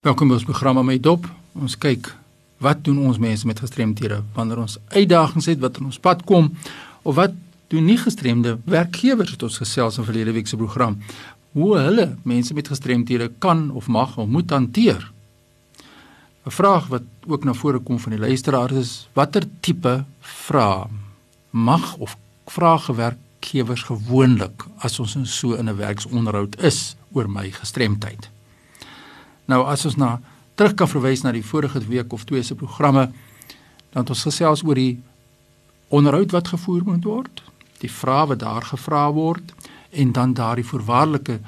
Welkom by ons program met Dop. Ons kyk wat doen ons mense met gestremdhede wanneer ons uitdagings het wat in ons pad kom of wat doen nie gestremde werkgewers het ons gesels in verlede week se program hoe hulle mense met gestremdhede kan of mag of moet hanteer. 'n Vraag wat ook na vore kom van die luisteraars is watter tipe vrae mag of vra gewerkgewers gewoonlik as ons in so 'n werksonderhoud is oor my gestremdheid. Nou as ons na terug kan verwys na die vorige week of twee se programme dan het ons gesels oor die onderhoud wat gevoer moet word, die vrae wat daar gevra word en dan daardie voorwaardelike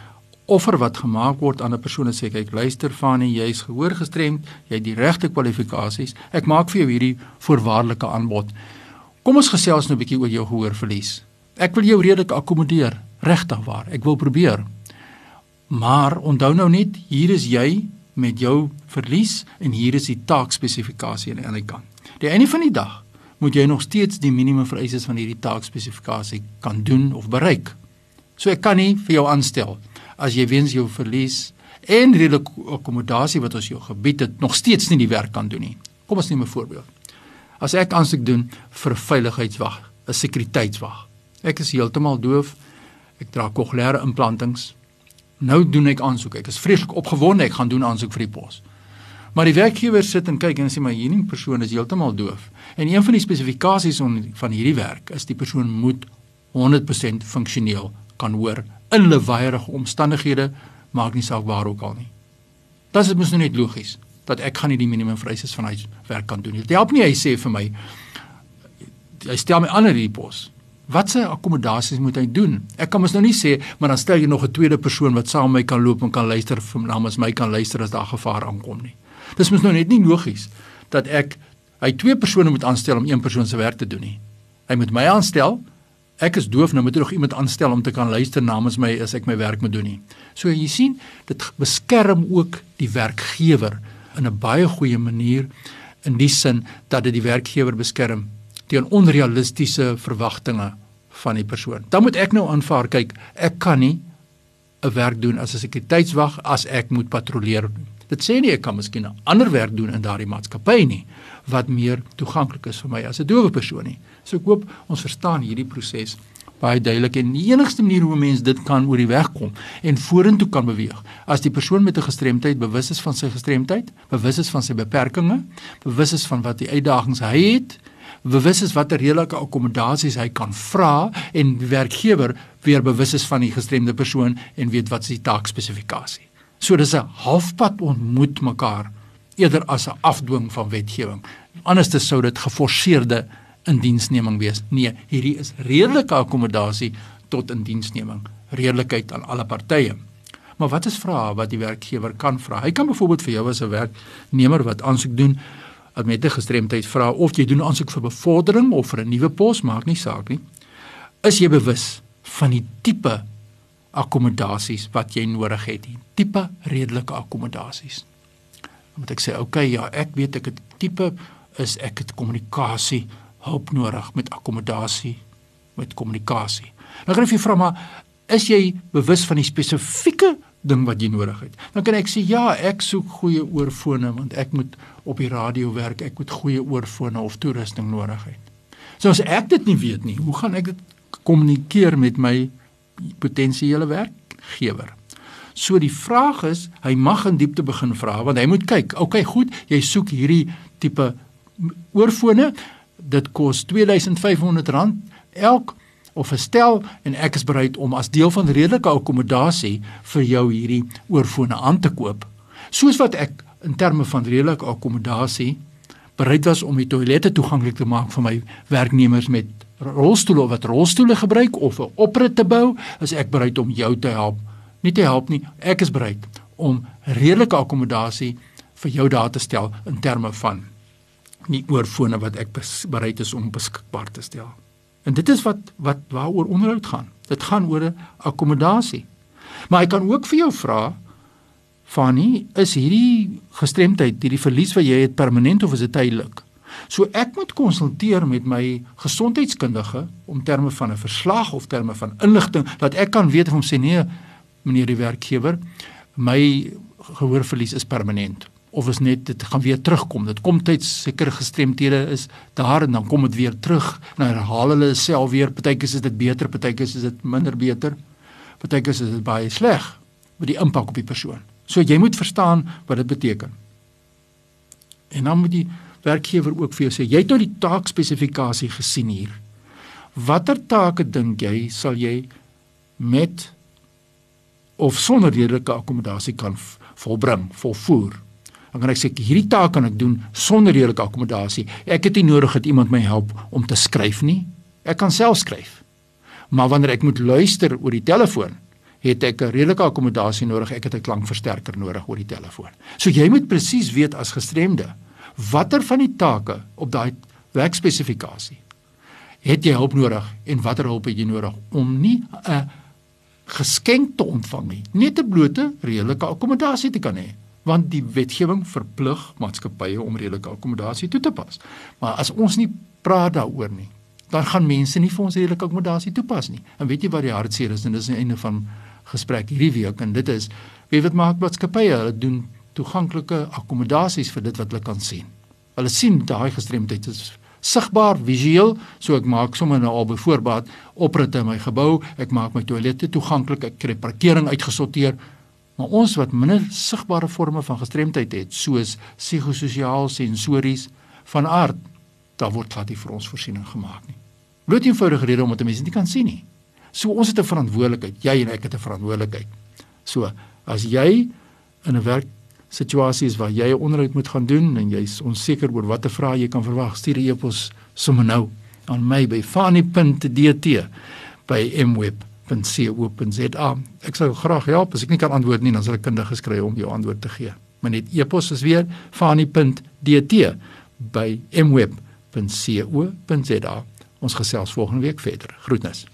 offer wat gemaak word aan 'n persoon en sê kyk luister van jy is gehoor gestremd, jy het die regte kwalifikasies. Ek maak vir jou hierdie voorwaardelike aanbod. Kom ons gesels nou 'n bietjie oor jou gehoorverlies. Ek wil jou redelik akkommodeer, regtig waar. Ek wil probeer. Maar onthou nou net, hier is jy met jou verlies en hier is die taakspesifikasie aan die ander kant. Die einde van die dag moet jy nog steeds die minimum vereistes van hierdie taakspesifikasie kan doen of bereik. So ek kan nie vir jou aanstel as jy weens jou verlies en redelike akkommodasie wat ons jou gebied het nog steeds nie die werk kan doen nie. Kom ons neem 'n voorbeeld. As ek aansoek doen vir veiligheidswag, 'n sekuriteitswag. Ek is heeltemal doof. Ek dra kokleaire implantings Nou doen ek aansoek. Ek is vreeslik opgewonde ek gaan doen aansoek vir die pos. Maar die werkgewer sit en kyk en sê maar hierdie persoon is heeltemal doof. En een van die spesifikasies van hierdie werk is die persoon moet 100% funksioneel kan hoor in lewaaierige omstandighede, maak nie saak waar ook al nie. Dit is mos nou net logies dat ek gaan nie die minimum vereistes van hy werk kan doen nie. Dit help nie hy sê vir my hy stel my aan in die pos. Watse akkommodasies moet hy doen? Ek kan mos nou nie sê, maar dan stel jy nog 'n tweede persoon wat saam met my kan loop en kan luister vir namens my kan luister as daar gevaar aankom nie. Dis mos nou net nie logies dat ek hy twee persone moet aanstel om een persoon se werk te doen nie. Hy moet my aanstel. Ek is doof, nou moet hy nog iemand aanstel om te kan luister namens my as ek my werk moet doen nie. So jy sien, dit beskerm ook die werkgewer in 'n baie goeie manier in die sin dat dit die werkgewer beskerm teen onrealistiese verwagtinge van die persoon. Dan moet ek nou aanvaar kyk, ek kan nie 'n werk doen as 'n sekuriteitswag as ek moet patrolleer. Dit sê nie ek kan miskien 'n ander werk doen in daardie maatskappy nie wat meer toeganklik is vir my as 'n doewe persoon nie. So ek hoop ons verstaan hierdie proses baie duidelik en die enigste manier hoe 'n mens dit kan oor die weg kom en vorentoe kan beweeg as die persoon met 'n gestremdheid bewus is van sy gestremdheid, bewus is van sy beperkings, bewus is van wat die uitdagings hy het bewus is watter redelike akkommodasies hy kan vra en die werkgewer weer bewus is van die gestremde persoon en weet wat sy taakspesifikasie. So dis 'n halfpad ontmoet mekaar eerder as 'n afdwing van wetgewing. Anderste sou dit geforseerde indiensneming wees. Nee, hierdie is redelike akkommodasie tot indiensneming, redelikheid aan alle partye. Maar wat is vrae wat die werkgewer kan vra? Hy kan byvoorbeeld vir jou as 'n werknemer wat aansoek doen met 'n gestremdheid vra of jy doen aansoek vir bevordering of vir 'n nuwe pos, maak nie saak nie. Is jy bewus van die tipe akkommodasies wat jy nodig het? Die tipe redelike akkommodasies. Dan moet ek sê, "Oké, okay, ja, ek weet ek het tipe is ek het kommunikasie hulp nodig met akkommodasie met kommunikasie." Nou gaan ek vir vra maar is jy bewus van die spesifieke ding wat jy nodig het. Dan kan ek sê ja, ek soek goeie oorfone want ek moet op die radio werk, ek moet goeie oorfone of toerusting nodig hê. So as ek dit nie weet nie, hoe gaan ek dit kommunikeer met my potensiële werkgewer? So die vraag is, hy mag in diepte begin vra want hy moet kyk, okay, goed, jy soek hierdie tipe oorfone. Dit kos R2500 elk of 'n stel en ek is bereid om as deel van redelike akkommodasie vir jou hierdie oorfone aan te koop. Soos wat ek in terme van redelike akkommodasie bereid was om die toilette toeganklik te maak vir my werknemers met rolstoele wat rolstoele gebruik of 'n oprit te bou, is ek bereid om jou te help. Nie te help nie, ek is bereid om redelike akkommodasie vir jou daar te stel in terme van nie oorfone wat ek bereid is om beskikbaar te stel. En dit is wat wat waaroor onderhoud gaan. Dit gaan oor 'n akkommodasie. Maar ek kan ook vir jou vra Fanny, is hierdie gestremdheid, hierdie verlies wat jy het permanent of is dit tydelik? So ek moet konsulteer met my gesondheidskundige om terme van 'n verslag of terme van inligting dat ek kan weet of om sê nee, meneer die werkgewer, my gehoorverlies is permanent of is net dit gaan weer terugkom. Dit kom tyd seker gestremthede is daar en dan kom dit weer terug. Nou herhaal hulle self weer. Partykeer is dit beter, partykeer is dit minder beter. Partykeer is dit baie sleg met die impak op die persoon. So jy moet verstaan wat dit beteken. En dan moet die werkgewer ook vir jou sê, jy het nou die taakspesifikasie gesien hier. Watter take dink jy sal jy met of sonder redelike akkommodasie kan volbring, volvoer? Dan kan ek sê hierdie taak kan ek doen sonder redelike akkommodasie. Ek het nie nodig dat iemand my help om te skryf nie. Ek kan self skryf. Maar wanneer ek moet luister oor die telefoon, het ek 'n redelike akkommodasie nodig. Ek het 'n klankversterker nodig oor die telefoon. So jy moet presies weet as gestremde watter van die take op daai werkspesifikasie het jy hulp nodig en watter hulp het jy nodig om nie 'n geskenk te ontvang nie, net 'n blote redelike akkommodasie te kan hê want die wetgewing verplig maatskappye om redelike akkommodasie toe te pas. Maar as ons nie praat daaroor nie, dan gaan mense nie vir ons redelike akkommodasie toepas nie. En weet jy wat die hartseer is en dis die einde van gesprek hierdie week en dit is weet wat maak maatskappye hulle doen toeganklike akkommodasies vir dit wat hulle kan sien. Hulle sien daai gestremdheid is sigbaar visueel, so ek maak sommer nou al byvoorbeeld oprite in my gebou, ek maak my toilette toeganklik, ek kry parkering uitgesorteer. Maar ons wat minder sigbare forme van gestremdheid het, soos psigososiaal, sensories van aard, daar word glad nie vir ons voorsiening gemaak nie. Bloot eenvoudige rede omdat mense nie kan sien nie. So ons het 'n verantwoordelikheid, jy en ek het 'n verantwoordelikheid. So, as jy in 'n werksituasie is waar jy 'n onderhoud moet gaan doen en jy's onseker oor watter vrae jy kan verwag, stuur 'n e-pos sommer nou aan my by fani.dt by mweb.co.za. Ek sou graag help as ek nie kan antwoord nie, dan sal ek kundige skry om jou antwoord te gee. Maar net e-pos is weer fani.dt by mweb.co.za. Ons gesels volgende week verder. Groetnis.